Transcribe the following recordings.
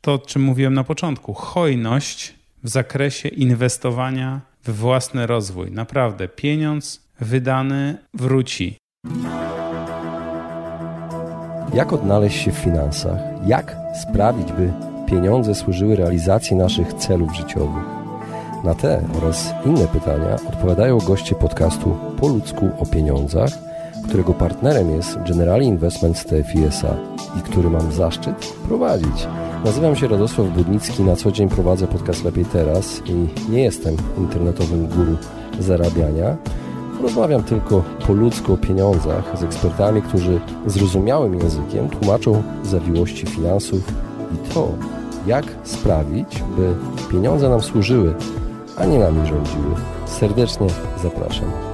to, o czym mówiłem na początku, hojność w zakresie inwestowania w własny rozwój. Naprawdę, pieniądz wydany wróci. Jak odnaleźć się w finansach? Jak sprawić, by pieniądze służyły realizacji naszych celów życiowych? Na te oraz inne pytania odpowiadają goście podcastu Po ludzku o pieniądzach, którego partnerem jest Generali Investment TFISA i który mam zaszczyt prowadzić. Nazywam się Radosław Budnicki, na co dzień prowadzę podcast Lepiej Teraz i nie jestem internetowym guru zarabiania. Rozmawiam tylko po ludzku o pieniądzach z ekspertami, którzy zrozumiałym językiem tłumaczą zawiłości finansów i to, jak sprawić, by pieniądze nam służyły, a nie nami rządziły. Serdecznie zapraszam.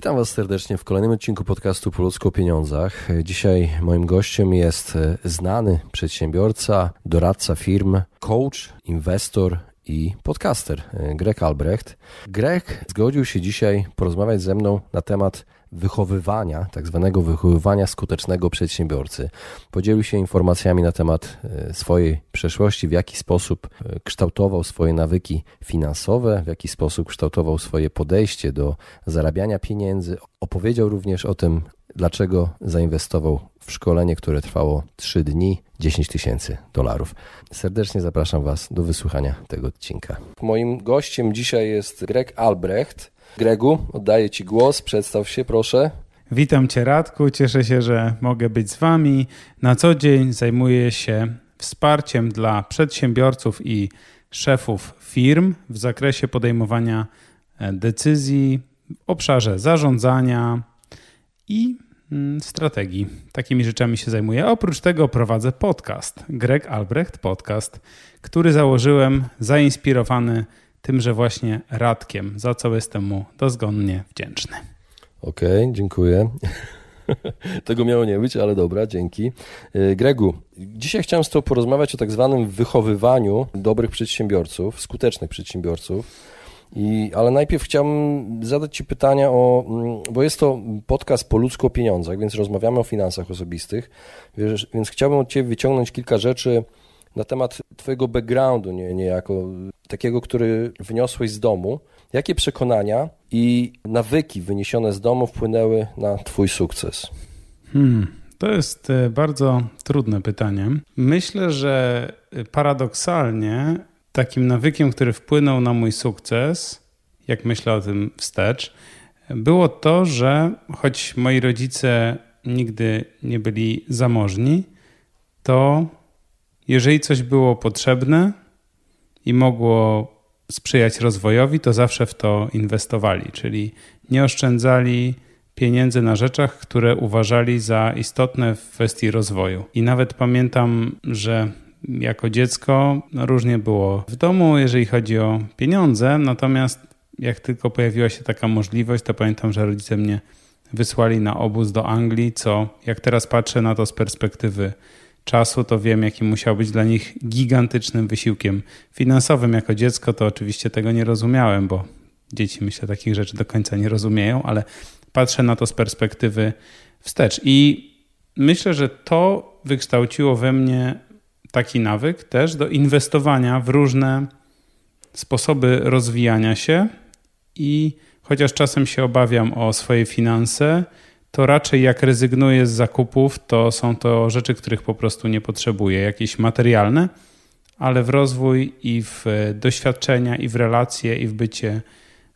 Witam Was serdecznie w kolejnym odcinku podcastu Po ludzku o pieniądzach. Dzisiaj moim gościem jest znany przedsiębiorca, doradca firm, coach, inwestor i podcaster Greg Albrecht. Greg zgodził się dzisiaj porozmawiać ze mną na temat wychowywania, tak zwanego wychowywania skutecznego przedsiębiorcy. Podzielił się informacjami na temat e, swojej przeszłości, w jaki sposób e, kształtował swoje nawyki finansowe, w jaki sposób kształtował swoje podejście do zarabiania pieniędzy. Opowiedział również o tym, dlaczego zainwestował w szkolenie, które trwało 3 dni, 10 tysięcy dolarów. Serdecznie zapraszam Was do wysłuchania tego odcinka. Moim gościem dzisiaj jest Greg Albrecht. Gregu, oddaję Ci głos, przedstaw się proszę. Witam Cię Radku, cieszę się, że mogę być z Wami. Na co dzień zajmuję się wsparciem dla przedsiębiorców i szefów firm w zakresie podejmowania e, decyzji w obszarze zarządzania i strategii. Takimi rzeczami się zajmuję. Oprócz tego prowadzę podcast, Greg Albrecht Podcast, który założyłem zainspirowany tymże właśnie Radkiem, za co jestem mu dozgonnie wdzięczny. Okej, okay, dziękuję. Tego miało nie być, ale dobra, dzięki. Y, Gregu, dzisiaj chciałem z Tobą porozmawiać o tak zwanym wychowywaniu dobrych przedsiębiorców, skutecznych przedsiębiorców. I, ale najpierw chciałbym zadać Ci pytania o, mm, bo jest to podcast po ludzku o pieniądzach, więc rozmawiamy o finansach osobistych, więc chciałbym od Ciebie wyciągnąć kilka rzeczy, na temat Twojego backgroundu, nie, niejako takiego, który wyniosłeś z domu. Jakie przekonania i nawyki wyniesione z domu wpłynęły na Twój sukces? Hmm, to jest e, bardzo trudne pytanie. Myślę, że e, paradoksalnie takim nawykiem, który wpłynął na mój sukces, jak myślę o tym wstecz, było to, że choć moi rodzice nigdy nie byli zamożni, to jeżeli coś było potrzebne i mogło sprzyjać rozwojowi, to zawsze w to inwestowali, czyli nie oszczędzali pieniędzy na rzeczach, które uważali za istotne w kwestii rozwoju. I nawet pamiętam, że jako dziecko no różnie było w domu, jeżeli chodzi o pieniądze, natomiast jak tylko pojawiła się taka możliwość, to pamiętam, że rodzice mnie wysłali na obóz do Anglii, co jak teraz patrzę na to z perspektywy czasu, to wiem, jaki musiał być dla nich gigantycznym wysiłkiem finansowym. Jako dziecko to oczywiście tego nie rozumiałem, bo dzieci myślę takich rzeczy do końca nie rozumieją, ale patrzę na to z perspektywy wstecz. I myślę, że to wykształciło we mnie taki nawyk też do inwestowania w różne sposoby rozwijania się. I chociaż czasem się obawiam o swoje finanse, to raczej jak rezygnuję z zakupów, to są to rzeczy, których po prostu nie potrzebuję, jakieś materialne, ale w rozwój i w doświadczenia, i w relacje, i w bycie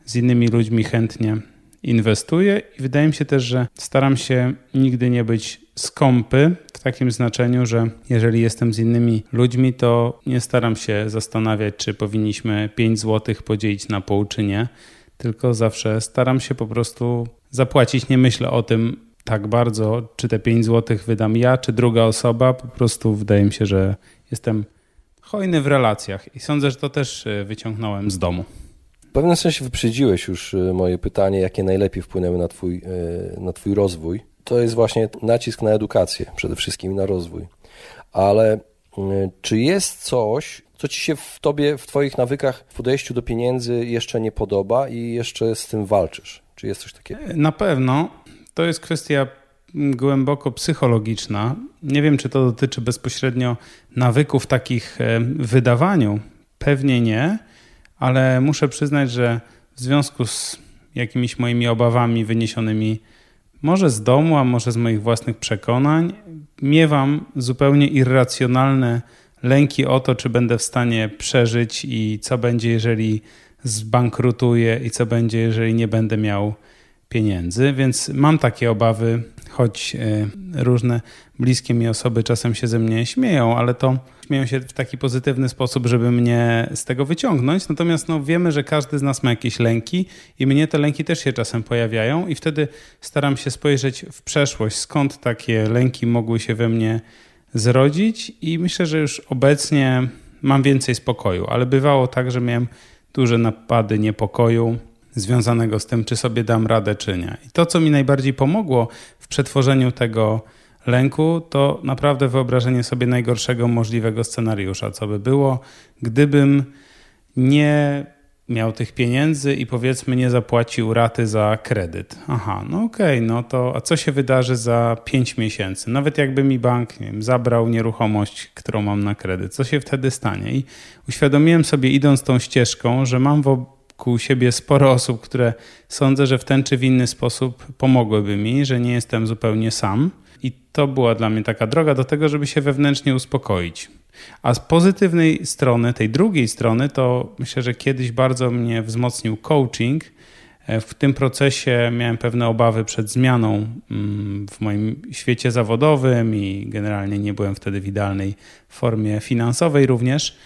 z innymi ludźmi chętnie inwestuję. I wydaje mi się też, że staram się nigdy nie być skąpy w takim znaczeniu, że jeżeli jestem z innymi ludźmi, to nie staram się zastanawiać, czy powinniśmy 5 zł podzielić na pół, czy nie. Tylko zawsze staram się po prostu zapłacić. Nie myślę o tym tak bardzo, czy te 5 zł wydam ja, czy druga osoba. Po prostu wydaje mi się, że jestem hojny w relacjach i sądzę, że to też e, wyciągnąłem z domu. Pewnym sensie wyprzedziłeś już e, moje pytanie, jakie najlepiej wpłynęły na twój, e, na twój rozwój. To jest właśnie nacisk na edukację, przede wszystkim na rozwój. Ale czy jest coś, co ci się w tobie, w twoich nawykach, w podejściu do pieniędzy jeszcze nie podoba i jeszcze z tym walczysz? Czy jest coś takiego? Na pewno. To jest kwestia głęboko psychologiczna. Nie wiem, czy to dotyczy bezpośrednio nawyków takich e, w wydawaniu. Pewnie nie, ale muszę przyznać, że w związku z jakimiś moimi obawami wyniesionymi może z domu, a może z moich własnych przekonań, miewam zupełnie irracjonalne lęki o to, czy będę w stanie przeżyć i co będzie, jeżeli zbankrutuję i co będzie, jeżeli nie będę miał pieniędzy, więc mam takie obawy, choć e, różne bliskie mi osoby czasem się ze mnie śmieją, ale to śmieją się w taki pozytywny sposób, żeby mnie z tego wyciągnąć. Natomiast no, wiemy, że każdy z nas ma jakieś lęki i mnie te lęki też się czasem pojawiają i wtedy staram się spojrzeć w przeszłość, skąd takie lęki mogły się we mnie zrodzić i myślę, że już obecnie mam więcej spokoju, ale bywało tak, że miałem duże napady niepokoju związanego z tym, czy sobie dam radę, czy nie. I to, co mi najbardziej pomogło w przetworzeniu tego lęku, to naprawdę wyobrażenie sobie najgorszego możliwego scenariusza, co by było, gdybym nie miał tych pieniędzy i powiedzmy nie zapłacił raty za kredyt. Aha, no okej, okay, no to a co się wydarzy za 5 miesięcy? Nawet jakby mi bank nie wiem, zabrał nieruchomość, którą mam na kredyt, co się wtedy stanie? I uświadomiłem sobie idąc tą ścieżką, że mam wokół siebie sporo osób, które sądzę, że w ten czy w inny sposób pomogłyby mi, że nie jestem zupełnie sam. I to była dla mnie taka droga do tego, żeby się wewnętrznie uspokoić. A z pozytywnej strony, tej drugiej strony, to myślę, że kiedyś bardzo mnie wzmocnił coaching. E, w tym procesie miałem pewne obawy przed zmianą mm, w moim świecie zawodowym i generalnie nie byłem wtedy w idealnej formie finansowej również.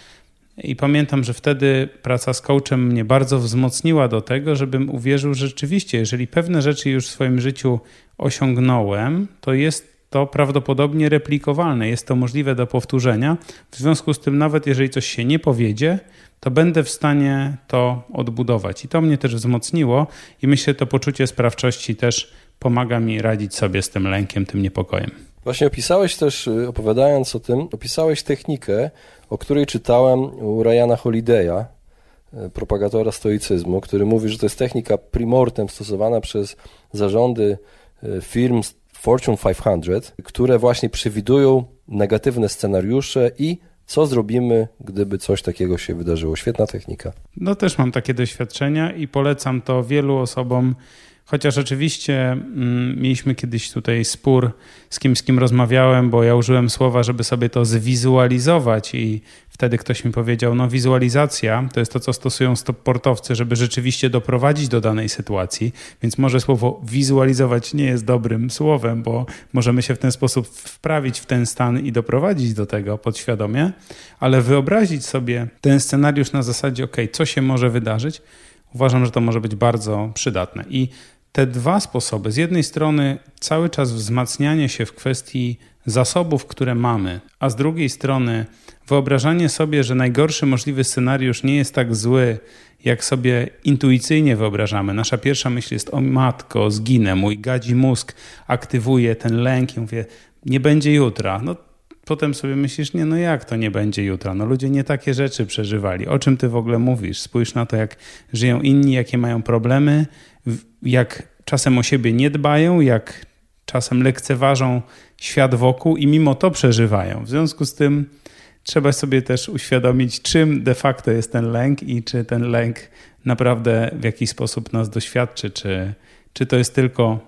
I pamiętam, że wtedy praca z coachem mnie bardzo wzmocniła do tego, żebym uwierzył, że rzeczywiście, jeżeli pewne rzeczy już w swoim życiu osiągnąłem, to jest to prawdopodobnie replikowalne. Jest to możliwe do powtórzenia. W związku z tym, nawet jeżeli coś się nie powiedzie, to będę w stanie to odbudować. I to mnie też wzmocniło, i myślę, to poczucie sprawczości też pomaga mi radzić sobie z tym lękiem, tym niepokojem. Właśnie opisałeś też, y, opowiadając o tym, opisałeś technikę, o której czytałem u Ryana Holiday'a, y, propagatora stoicyzmu, który mówi, że to jest technika primortem stosowana przez zarządy y, firm Fortune 500, które właśnie przewidują negatywne scenariusze i co zrobimy, gdyby coś takiego się wydarzyło. Świetna technika. No też mam takie doświadczenia i polecam to wielu osobom, Chociaż oczywiście mm, mieliśmy kiedyś tutaj spór z kim, z kim rozmawiałem, bo ja użyłem słowa, żeby sobie to zwizualizować i wtedy ktoś mi powiedział, no wizualizacja to jest to, co stosują sportowcy, żeby rzeczywiście doprowadzić do danej sytuacji, więc może słowo wizualizować nie jest dobrym słowem, bo możemy się w ten sposób wprawić w ten stan i doprowadzić do tego podświadomie, ale wyobrazić sobie ten scenariusz na zasadzie, ok, co się może wydarzyć, uważam, że to może być bardzo przydatne. I te dwa sposoby, z jednej strony cały czas wzmacnianie się w kwestii zasobów, które mamy, a z drugiej strony wyobrażanie sobie, że najgorszy możliwy scenariusz nie jest tak zły, jak sobie intuicyjnie wyobrażamy. Nasza pierwsza myśl jest o matko, zginę, mój gadzi mózg aktywuje ten lęk i mówię, nie będzie jutra. No potem sobie myślisz, nie, no jak to nie będzie jutra? No ludzie nie takie rzeczy przeżywali. O czym ty w ogóle mówisz? Spójrz na to, jak żyją inni, jakie mają problemy, jak czasem o siebie nie dbają, jak czasem lekceważą świat wokół i mimo to przeżywają. W związku z tym trzeba sobie też uświadomić, czym de facto jest ten lęk i czy ten lęk naprawdę w jakiś sposób nas doświadczy, czy, czy to jest tylko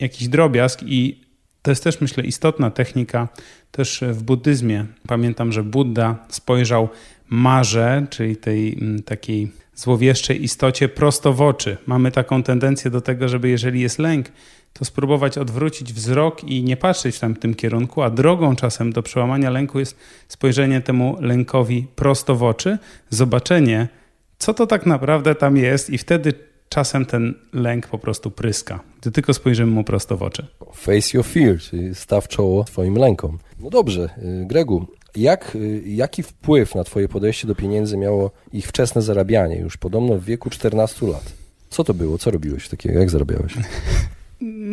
jakiś drobiazg i to jest też, myślę, istotna technika też w buddyzmie. Pamiętam, że Buddha spojrzał marze, czyli tej mm, takiej złowieszczej istocie prosto w oczy. Mamy taką tendencję do tego, żeby jeżeli jest lęk, to spróbować odwrócić wzrok i nie patrzeć w tamtym kierunku, a drogą czasem do przełamania lęku jest spojrzenie temu lękowi prosto w oczy, zobaczenie, co to tak naprawdę tam jest i wtedy czasem ten lęk po prostu pryska, gdy tylko spojrzymy mu prosto w oczy. Face your fear, czyli staw czoło twoim lękom. No dobrze, y, Gregu, Jak, y, jaki wpływ na twoje podejście do pieniędzy miało ich wczesne zarabianie, już podobno w wieku 14 lat? Co to było? Co robiłeś takiego? Jak zarabiałeś?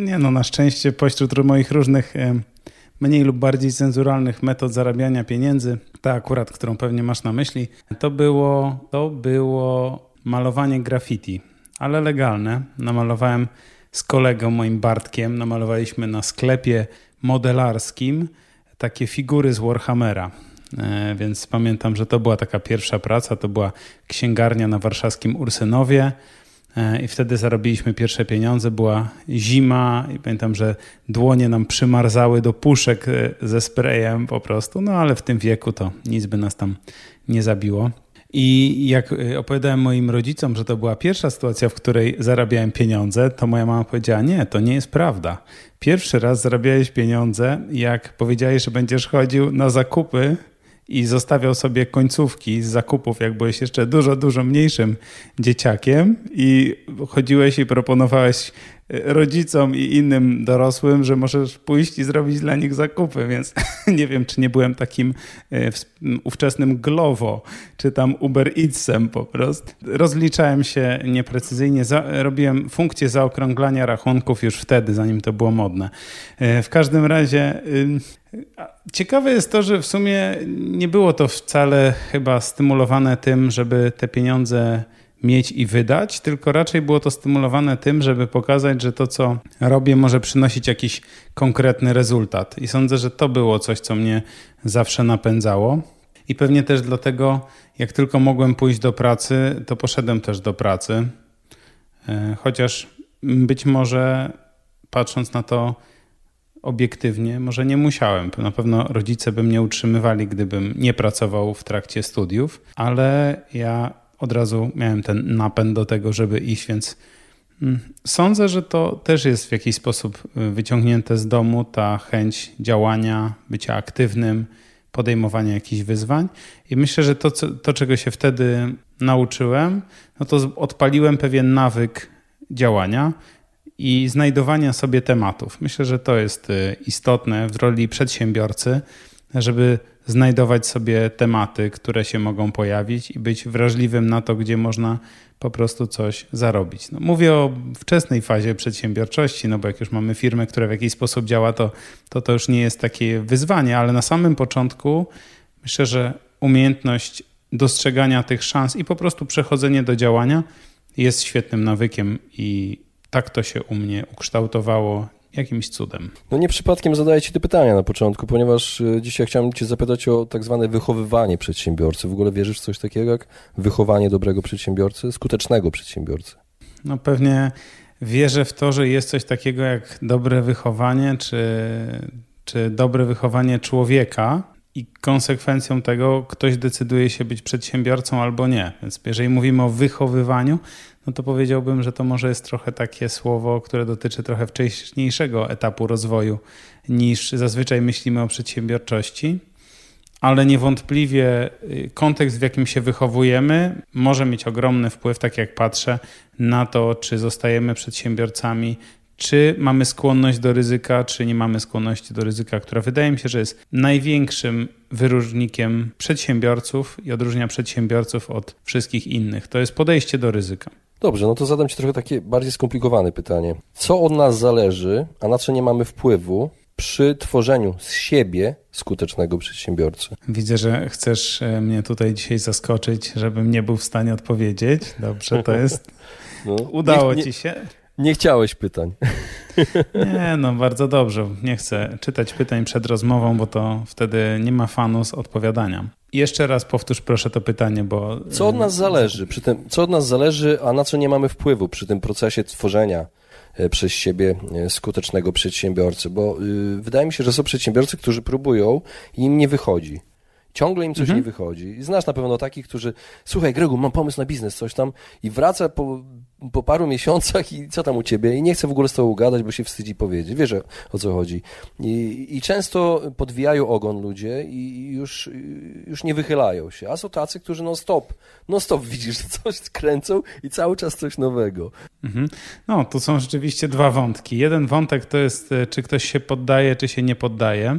Nie no, na szczęście pośród moich różnych mniej lub bardziej cenzuralnych metod zarabiania pieniędzy, ta akurat, którą pewnie masz na myśli, to było, to było malowanie graffiti, ale legalne. Namalowałem z kolegą moim Bartkiem, namalowaliśmy na sklepie modelarskim takie figury z Warhammera. E, więc pamiętam, że to była taka pierwsza praca, to była księgarnia na warszawskim Ursynowie. E, I wtedy zarobiliśmy pierwsze pieniądze. Była zima i pamiętam, że dłonie nam przymarzały do puszek e, ze sprayem po prostu. No ale w tym wieku to nic by nas tam nie zabiło. I jak e, opowiadałem moim rodzicom, że to była pierwsza sytuacja, w której zarabiałem pieniądze, to moja mama powiedziała: Nie, to nie jest prawda. Pierwszy raz zarabiałeś pieniądze, jak powiedziałeś, że będziesz chodził na zakupy i zostawiał sobie końcówki z zakupów, jak byłeś jeszcze dużo, dużo mniejszym dzieciakiem i chodziłeś i proponowałeś rodzicom i innym dorosłym, że możesz pójść i zrobić dla nich zakupy, więc nie wiem, czy nie byłem takim e, ówczesnym Glovo, czy tam Uber Eatsem po prostu. Rozliczałem się nieprecyzyjnie, robiłem funkcję zaokrąglania rachunków już wtedy, zanim to było modne. E, w każdym razie Ciekawe jest to, że w sumie nie było to wcale chyba stymulowane tym, żeby te pieniądze mieć i wydać, tylko raczej było to stymulowane tym, żeby pokazać, że to, co robię, może przynosić jakiś konkretny rezultat. I sądzę, że to było coś, co mnie zawsze napędzało. I pewnie też dlatego, jak tylko mogłem pójść do pracy, to poszedłem też do pracy. E, chociaż być może patrząc na to obiektywnie, może nie musiałem. Na pewno rodzice by mnie utrzymywali, gdybym nie pracował w trakcie studiów, ale ja od razu miałem ten napęd do tego, żeby iść, więc mm, sądzę, że to też jest w jakiś sposób y, wyciągnięte z domu, ta chęć działania, bycia aktywnym, podejmowania jakichś wyzwań. I myślę, że to, to czego się wtedy nauczyłem, no to odpaliłem pewien nawyk działania i znajdowania sobie tematów. Myślę, że to jest y, istotne w roli przedsiębiorcy, żeby znajdować sobie tematy, które się mogą pojawić i być wrażliwym na to, gdzie można po prostu coś zarobić. No, mówię o wczesnej fazie przedsiębiorczości, no bo jak już mamy firmę, która w jakiś sposób działa, to, to to już nie jest takie wyzwanie, ale na samym początku myślę, że umiejętność dostrzegania tych szans i po prostu przechodzenie do działania jest świetnym nawykiem i tak to się u mnie ukształtowało jakimś cudem. No nie przypadkiem zadaję Ci te pytania na początku, ponieważ e, dzisiaj chciałem Cię zapytać o tak zwane wychowywanie przedsiębiorcy. W ogóle wierzysz w coś takiego jak wychowanie dobrego przedsiębiorcy, skutecznego przedsiębiorcy? No pewnie wierzę w to, że jest coś takiego jak dobre wychowanie, czy, czy dobre wychowanie człowieka i konsekwencją tego ktoś decyduje się być przedsiębiorcą albo nie. Więc jeżeli mówimy o wychowywaniu, no to powiedziałbym, że to może jest trochę takie słowo, które dotyczy trochę wcześniejszego etapu rozwoju niż zazwyczaj myślimy o przedsiębiorczości. Ale niewątpliwie y, kontekst, w jakim się wychowujemy, może mieć ogromny wpływ, tak jak patrzę, na to, czy zostajemy przedsiębiorcami, czy mamy skłonność do ryzyka, czy nie mamy skłonności do ryzyka, która wydaje mi się, że jest największym wyróżnikiem przedsiębiorców i odróżnia przedsiębiorców od wszystkich innych. To jest podejście do ryzyka. Dobrze, no to zadam Ci trochę takie bardziej skomplikowane pytanie. Co od nas zależy, a na co nie mamy wpływu przy tworzeniu z siebie skutecznego przedsiębiorcy? Widzę, że chcesz e, mnie tutaj dzisiaj zaskoczyć, żebym nie był w stanie odpowiedzieć. Dobrze, to jest. No, Udało nie, nie, ci się. Nie chciałeś pytań. Nie, no bardzo dobrze. Nie chcę czytać pytań przed rozmową, bo to wtedy nie ma fanu z odpowiadania. Jeszcze raz powtórz proszę to pytanie, bo... Co od nas zależy przy tym, co od nas zależy, a na co nie mamy wpływu przy tym procesie tworzenia e, przez siebie e, skutecznego przedsiębiorcy? Bo yy, wydaje mi się, że są przedsiębiorcy, którzy próbują i im nie wychodzi. Ciągle im coś mhm. nie wychodzi. I znasz na pewno takich, którzy, słuchaj, Gregu, mam pomysł na biznes, coś tam, i wraca po, po paru miesiącach i co tam u ciebie? I nie chce w ogóle z tobą gadać, bo się wstydzi powiedzieć. Wiesz o co chodzi. I, i często podwijają ogon ludzie i już, już nie wychylają się. A są tacy, którzy non stop, non stop widzisz, coś kręcą i cały czas coś nowego. Mhm. No, tu są rzeczywiście dwa wątki. Jeden wątek to jest, e, czy ktoś się poddaje, czy się nie poddaje.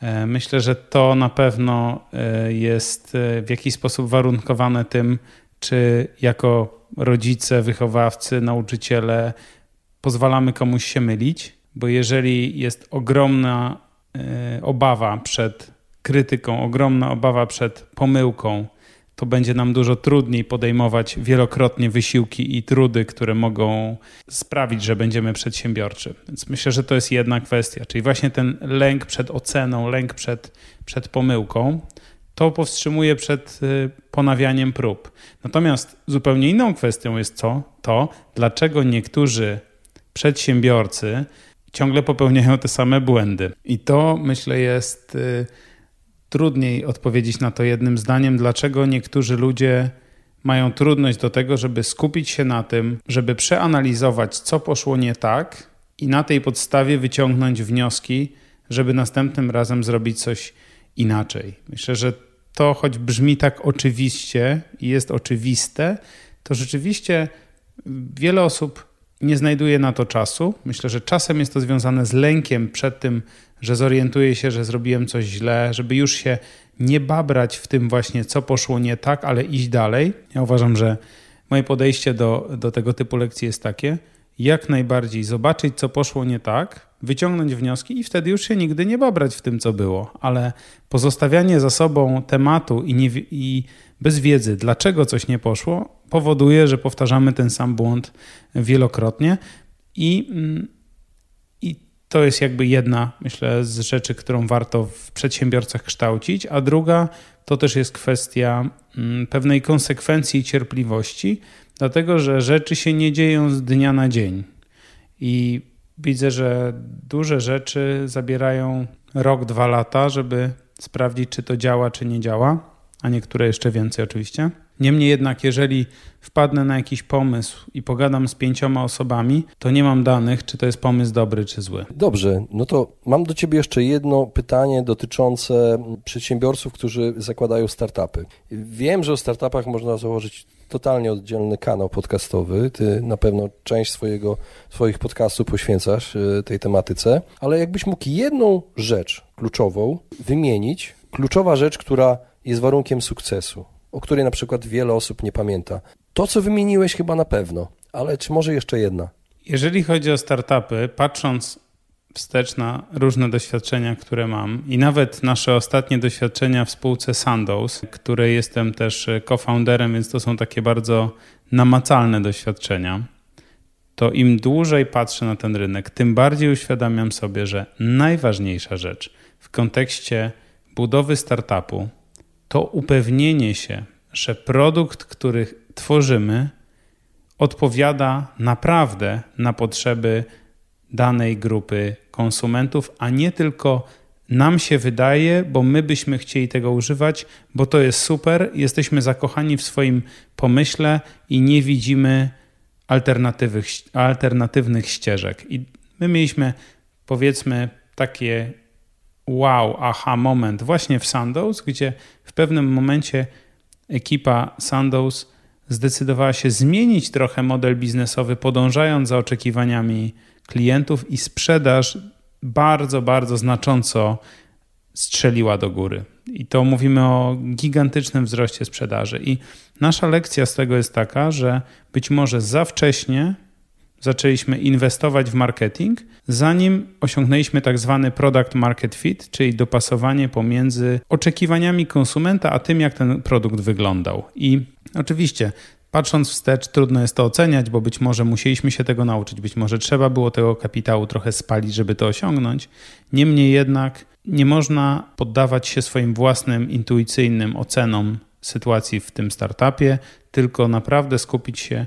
E, myślę, że to na pewno jest w jakiś sposób warunkowane tym, czy jako rodzice, wychowawcy, nauczyciele pozwalamy komuś się mylić, bo jeżeli jest ogromna obawa przed krytyką, ogromna obawa przed pomyłką, to będzie nam dużo trudniej podejmować wielokrotnie wysiłki i trudy, które mogą sprawić, że będziemy przedsiębiorczy. Więc myślę, że to jest jedna kwestia, czyli właśnie ten lęk przed oceną, lęk przed, przed pomyłką, to powstrzymuje przed y, ponawianiem prób. Natomiast zupełnie inną kwestią jest co? To, dlaczego niektórzy przedsiębiorcy ciągle popełniają te same błędy. I to myślę jest y, trudniej odpowiedzieć na to jednym zdaniem, dlaczego niektórzy ludzie mają trudność do tego, żeby skupić się na tym, żeby przeanalizować, co poszło nie tak i na tej podstawie wyciągnąć wnioski, żeby następnym razem zrobić coś inaczej. Myślę, że to, choć brzmi tak oczywiście i jest oczywiste, to rzeczywiście wiele osób nie znajduje na to czasu. Myślę, że czasem jest to związane z lękiem przed tym, że zorientuję się, że zrobiłem coś źle, żeby już się nie babrać w tym właśnie, co poszło nie tak, ale iść dalej. Ja uważam, że moje podejście do, do tego typu lekcji jest takie, jak najbardziej zobaczyć, co poszło nie tak, wyciągnąć wnioski i wtedy już się nigdy nie babrać w tym, co było. Ale pozostawianie za sobą tematu i, nie, i bez wiedzy, dlaczego coś nie poszło, powoduje, że powtarzamy ten sam błąd wielokrotnie i mm, to jest jakby jedna, myślę, z rzeczy, którą warto w przedsiębiorcach kształcić, a druga to też jest kwestia mm, pewnej konsekwencji i cierpliwości, dlatego że rzeczy się nie dzieją z dnia na dzień. I widzę, że duże rzeczy zabierają rok, dwa lata, żeby sprawdzić, czy to działa, czy nie działa, a niektóre jeszcze więcej oczywiście. Niemniej jednak, jeżeli wpadnę na jakiś pomysł i pogadam z pięcioma osobami, to nie mam danych, czy to jest pomysł dobry, czy zły. Dobrze, no to mam do Ciebie jeszcze jedno pytanie dotyczące przedsiębiorców, którzy zakładają startupy. Wiem, że o startupach można założyć totalnie oddzielny kanał podcastowy. Ty na pewno część swojego, swoich podcastów poświęcasz e, tej tematyce, ale jakbyś mógł jedną rzecz kluczową wymienić, kluczowa rzecz, która jest warunkiem sukcesu o której na przykład wiele osób nie pamięta. To, co wymieniłeś, chyba na pewno, ale czy może jeszcze jedna? Jeżeli chodzi o startupy, patrząc wstecz na różne doświadczenia, które mam i nawet nasze ostatnie doświadczenia w spółce Sandoz, której jestem też co-founderem, więc to są takie bardzo namacalne doświadczenia, to im dłużej patrzę na ten rynek, tym bardziej uświadamiam sobie, że najważniejsza rzecz w kontekście budowy startupu to upewnienie się, że produkt, który tworzymy, odpowiada naprawdę na potrzeby danej grupy konsumentów, a nie tylko nam się wydaje, bo my byśmy chcieli tego używać, bo to jest super, jesteśmy zakochani w swoim pomyśle i nie widzimy alternatywnych ścieżek. I my mieliśmy, powiedzmy, takie wow, aha moment właśnie w Sandoz, gdzie w pewnym momencie ekipa Sandoz zdecydowała się zmienić trochę model biznesowy, podążając za oczekiwaniami klientów i sprzedaż bardzo, bardzo znacząco strzeliła do góry. I to mówimy o gigantycznym wzroście sprzedaży. I nasza lekcja z tego jest taka, że być może za wcześnie zaczęliśmy inwestować w marketing, zanim osiągnęliśmy tak zwany product market fit, czyli dopasowanie pomiędzy oczekiwaniami konsumenta, a tym, jak ten produkt wyglądał. I oczywiście Patrząc wstecz, trudno jest to oceniać, bo być może musieliśmy się tego nauczyć, być może trzeba było tego kapitału trochę spalić, żeby to osiągnąć. Niemniej jednak nie można poddawać się swoim własnym intuicyjnym ocenom sytuacji w tym startupie, tylko naprawdę skupić się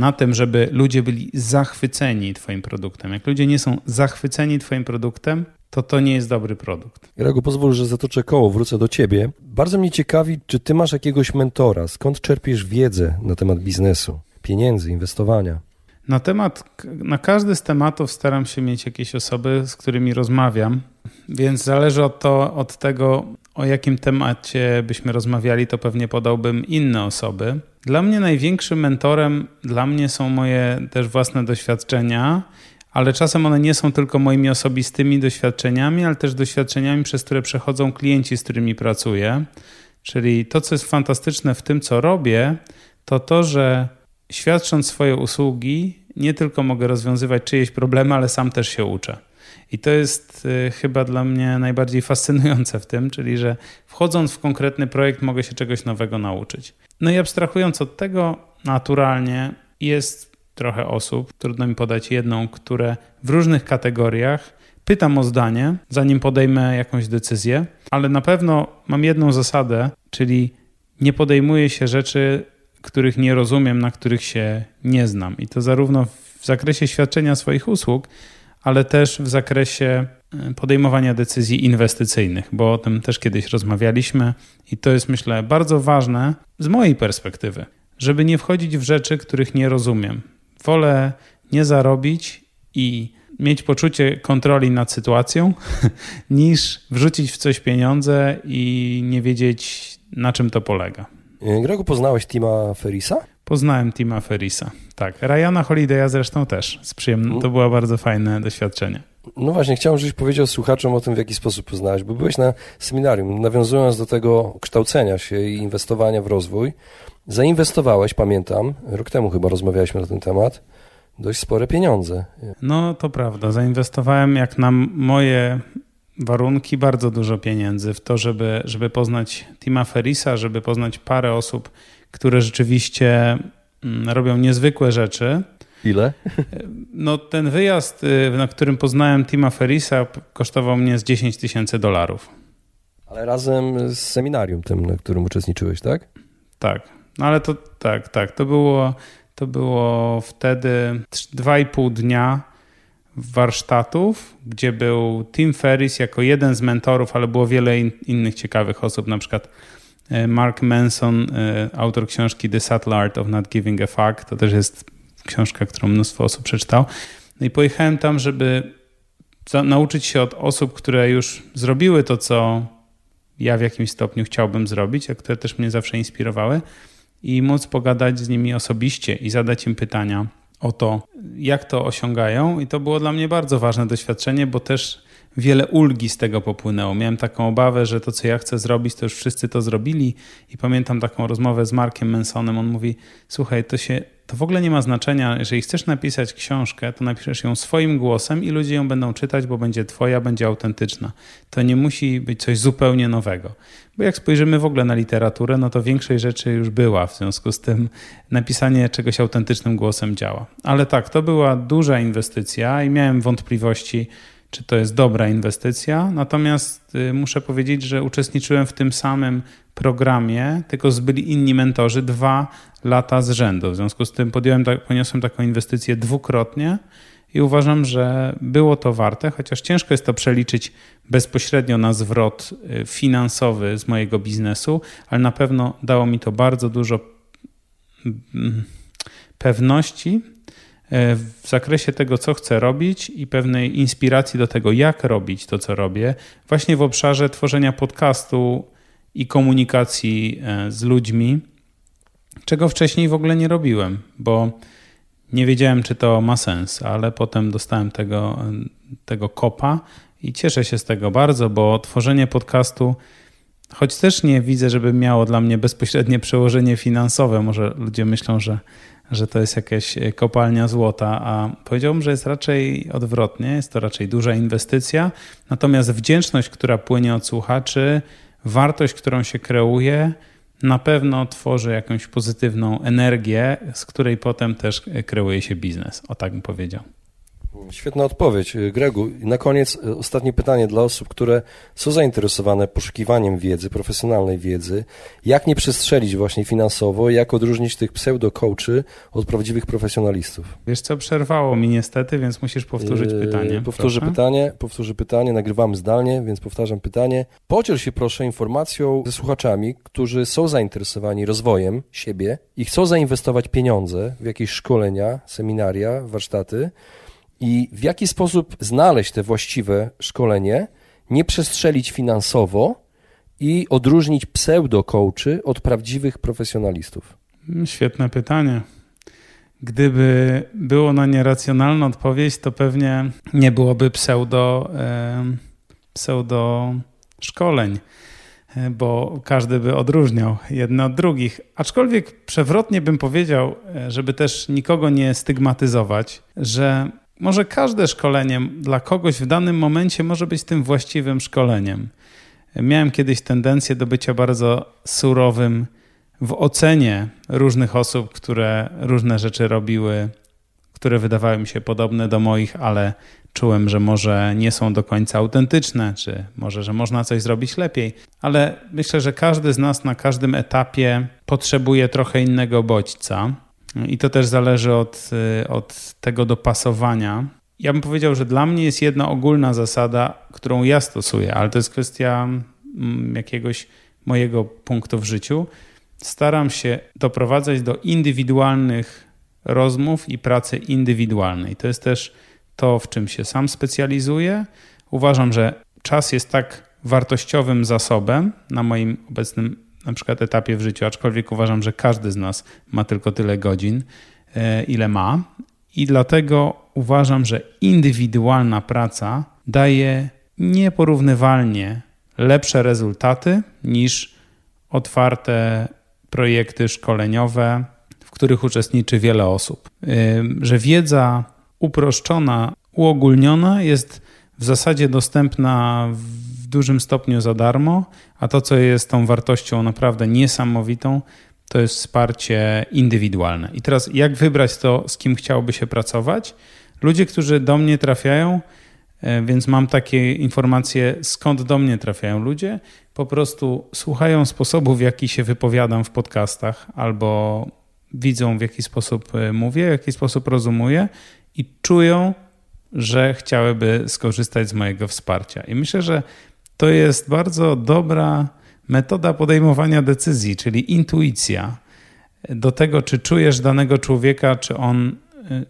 na tym, żeby ludzie byli zachwyceni Twoim produktem. Jak ludzie nie są zachwyceni Twoim produktem, to to nie jest dobry produkt. Grego, pozwól, że zatoczę koło, wrócę do Ciebie. Bardzo mnie ciekawi, czy Ty masz jakiegoś mentora, skąd czerpiesz wiedzę na temat biznesu, pieniędzy, inwestowania? Na temat, na każdy z tematów staram się mieć jakieś osoby, z którymi rozmawiam, więc zależy od, to, od tego, o jakim temacie byśmy rozmawiali, to pewnie podałbym inne osoby. Dla mnie największym mentorem, dla mnie są moje też własne doświadczenia, ale czasem one nie są tylko moimi osobistymi doświadczeniami, ale też doświadczeniami, przez które przechodzą klienci, z którymi pracuję. Czyli to, co jest fantastyczne w tym, co robię, to to, że świadcząc swoje usługi, nie tylko mogę rozwiązywać czyjeś problemy, ale sam też się uczę. I to jest y, chyba dla mnie najbardziej fascynujące w tym, czyli że wchodząc w konkretny projekt, mogę się czegoś nowego nauczyć. No i abstrahując od tego, naturalnie jest trochę osób, trudno mi podać jedną, które w różnych kategoriach pytam o zdanie, zanim podejmę jakąś decyzję, ale na pewno mam jedną zasadę, czyli nie podejmuję się rzeczy, których nie rozumiem, na których się nie znam. I to zarówno w zakresie świadczenia swoich usług, ale też w zakresie e, podejmowania decyzji inwestycyjnych, bo o tym też kiedyś rozmawialiśmy i to jest myślę bardzo ważne z mojej perspektywy, żeby nie wchodzić w rzeczy, których nie rozumiem. Wolę nie zarobić i mieć poczucie kontroli nad sytuacją, niż wrzucić w coś pieniądze i nie wiedzieć, na czym to polega. E, Gregu, poznałeś Tima Ferisa? Poznałem Tima Ferisa, tak. Ryana Holiday'a zresztą też. Z przyjemnym. Mm. To było bardzo fajne doświadczenie. No właśnie, chciałem, żebyś powiedział słuchaczom o tym, w jaki sposób poznałeś, bo byłeś na seminarium. Nawiązując do tego kształcenia się i inwestowania w rozwój, zainwestowałeś, pamiętam, rok temu chyba rozmawialiśmy na ten temat, dość spore pieniądze. No to prawda. Zainwestowałem jak na moje warunki bardzo dużo pieniędzy w to, żeby, żeby poznać Tima Ferisa, żeby poznać parę osób, które rzeczywiście mm, robią niezwykłe rzeczy. Ile? No ten wyjazd, y, na którym poznałem Tima Ferisa kosztował mnie z 10 tysięcy dolarów. Ale razem z seminarium tym, na którym uczestniczyłeś, tak? Tak. No ale to tak, tak. To było, to było wtedy 2,5 dnia warsztatów, gdzie był Tim Ferris jako jeden z mentorów, ale było wiele in, innych ciekawych osób, na przykład Mark Manson, e, autor książki The Subtle Art of Not Giving a Fuck. To też jest książka, którą mnóstwo osób przeczytał. No i pojechałem tam, żeby nauczyć się od osób, które już zrobiły to, co ja w jakimś stopniu chciałbym zrobić, a które też mnie zawsze inspirowały i móc pogadać z nimi osobiście i zadać im pytania o to, jak to osiągają. I to było dla mnie bardzo ważne doświadczenie, bo też wiele ulgi z tego popłynęło. Miałem taką obawę, że to, co ja chcę zrobić, to już wszyscy to zrobili. I pamiętam taką rozmowę z Markiem Mansonem. On mówi: Słuchaj, to się to w ogóle nie ma znaczenia. Jeżeli chcesz napisać książkę, to napiszesz ją swoim głosem i ludzie ją będą czytać, bo będzie twoja, będzie autentyczna. To nie musi być coś zupełnie nowego. Bo jak spojrzymy w ogóle na literaturę, no to większość rzeczy już była, w związku z tym napisanie czegoś autentycznym głosem działa. Ale tak, to była duża inwestycja i miałem wątpliwości, czy to jest dobra inwestycja. Natomiast y, muszę powiedzieć, że uczestniczyłem w tym samym programie, tylko zbyli inni mentorzy dwa lata z rzędu. W związku z tym podjąłem, poniosłem taką inwestycję dwukrotnie i uważam, że było to warte, chociaż ciężko jest to przeliczyć bezpośrednio na zwrot y, finansowy z mojego biznesu, ale na pewno dało mi to bardzo dużo mm, pewności w zakresie tego, co chcę robić i pewnej inspiracji do tego, jak robić to, co robię, właśnie w obszarze tworzenia podcastu i komunikacji y, z ludźmi czego wcześniej w ogóle nie robiłem, bo nie wiedziałem, czy to ma sens, ale potem dostałem tego, tego kopa i cieszę się z tego bardzo, bo tworzenie podcastu, choć też nie widzę, żeby miało dla mnie bezpośrednie przełożenie finansowe, może ludzie myślą, że, że to jest jakaś kopalnia złota, a powiedziałbym, że jest raczej odwrotnie, jest to raczej duża inwestycja, natomiast wdzięczność, która płynie od słuchaczy, wartość, którą się kreuje, na pewno tworzy jakąś pozytywną energię, z której potem też kreuje się biznes. O tak bym powiedział. Świetna odpowiedź, Gregu. I na koniec e, ostatnie pytanie dla osób, które są zainteresowane poszukiwaniem wiedzy, profesjonalnej wiedzy. Jak nie przestrzelić właśnie finansowo, jak odróżnić tych pseudo-coachy od prawdziwych profesjonalistów? Wiesz co, przerwało mi niestety, więc musisz powtórzyć yy, pytanie. Powtórzę proszę. pytanie, powtórzę pytanie, nagrywamy zdalnie, więc powtarzam pytanie. Podziel się proszę informacją ze słuchaczami, którzy są zainteresowani rozwojem siebie i chcą zainwestować pieniądze w jakieś szkolenia, seminaria, warsztaty, i w jaki sposób znaleźć te właściwe szkolenie, nie przestrzelić finansowo i odróżnić pseudo-coachy od prawdziwych profesjonalistów? Świetne pytanie. gdyby było na nie racjonalna odpowiedź, to pewnie nie byłoby pseudo, pseudo szkoleń, bo każdy by odróżniał jedne od drugich. Aczkolwiek przewrotnie bym powiedział, żeby też nikogo nie stygmatyzować, że może każde szkolenie dla kogoś w danym momencie może być tym właściwym szkoleniem. Miałem kiedyś tendencję do bycia bardzo surowym w ocenie różnych osób, które różne rzeczy robiły, które wydawały mi się podobne do moich, ale czułem, że może nie są do końca autentyczne, czy może, że można coś zrobić lepiej. Ale myślę, że każdy z nas na każdym etapie potrzebuje trochę innego bodźca. I to też zależy od, od tego dopasowania. Ja bym powiedział, że dla mnie jest jedna ogólna zasada, którą ja stosuję, ale to jest kwestia mm, jakiegoś mojego punktu w życiu staram się doprowadzać do indywidualnych rozmów i pracy indywidualnej. To jest też to, w czym się sam specjalizuję. Uważam, że czas jest tak wartościowym zasobem na moim obecnym na przykład etapie w życiu, aczkolwiek uważam, że każdy z nas ma tylko tyle godzin, e, ile ma. I dlatego uważam, że indywidualna praca daje nieporównywalnie lepsze rezultaty niż otwarte projekty szkoleniowe, w których uczestniczy wiele osób. Że wiedza uproszczona, uogólniona jest w zasadzie dostępna dużym stopniu za darmo, a to, co jest tą wartością naprawdę niesamowitą, to jest wsparcie indywidualne. I teraz, jak wybrać to, z kim chciałoby się pracować? Ludzie, którzy do mnie trafiają, e, więc mam takie informacje, skąd do mnie trafiają ludzie, po prostu słuchają sposobu, w jaki się wypowiadam w podcastach, albo widzą, w jaki sposób e, mówię, w jaki sposób rozumuję i czują, że chciałyby skorzystać z mojego wsparcia. I myślę, że to jest bardzo dobra metoda podejmowania decyzji, czyli intuicja do tego, czy czujesz danego człowieka, czy on e,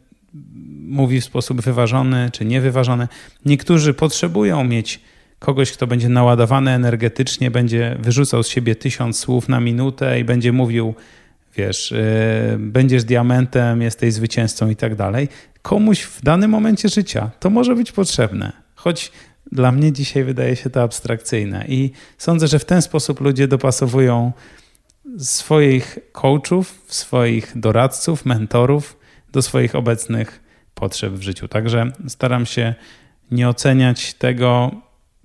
mówi w sposób wyważony, czy niewyważony. Niektórzy potrzebują mieć kogoś, kto będzie naładowany energetycznie, będzie wyrzucał z siebie tysiąc słów na minutę i będzie mówił, wiesz, yy, będziesz diamentem, jesteś zwycięzcą i tak dalej. Komuś w danym momencie życia to może być potrzebne, choć dla mnie dzisiaj wydaje się to abstrakcyjne i sądzę, że w ten sposób ludzie dopasowują swoich coachów, swoich doradców, mentorów do swoich obecnych potrzeb w życiu. Także staram się nie oceniać tego,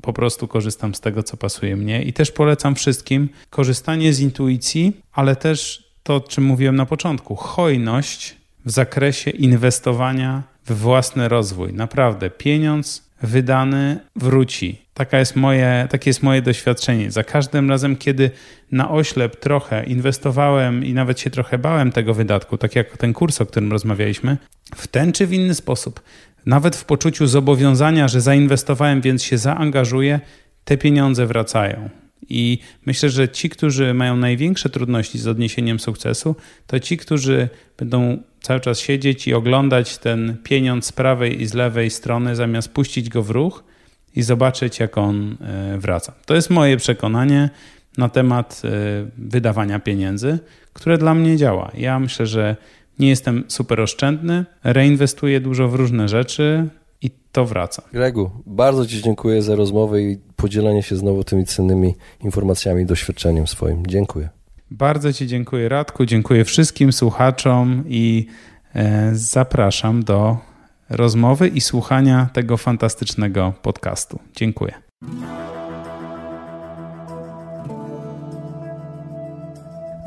po prostu korzystam z tego, co pasuje mnie i też polecam wszystkim korzystanie z intuicji, ale też to, o czym mówiłem na początku, hojność w zakresie inwestowania w własny rozwój. Naprawdę, pieniądz wydany wróci. Taka jest moje, takie jest moje doświadczenie. Za każdym razem, kiedy na oślep trochę inwestowałem i nawet się trochę bałem tego wydatku, tak jak ten kurs, o którym rozmawialiśmy, w ten czy w inny sposób nawet w poczuciu zobowiązania, że zainwestowałem, więc się zaangażuję, te pieniądze wracają. I myślę, że ci, którzy mają największe trudności z odniesieniem sukcesu, to ci, którzy będą cały czas siedzieć i oglądać ten pieniądz z prawej i z lewej strony, zamiast puścić go w ruch i zobaczyć, jak on e, wraca. To jest moje przekonanie na temat e, wydawania pieniędzy, które dla mnie działa. Ja myślę, że nie jestem super oszczędny, reinwestuję dużo w różne rzeczy i to wraca. Gregu, bardzo Ci dziękuję za rozmowę i podzielenie się znowu tymi cennymi informacjami i doświadczeniem swoim. Dziękuję. Bardzo Ci dziękuję, Radku. Dziękuję wszystkim słuchaczom i e, zapraszam do rozmowy i słuchania tego fantastycznego podcastu. Dziękuję.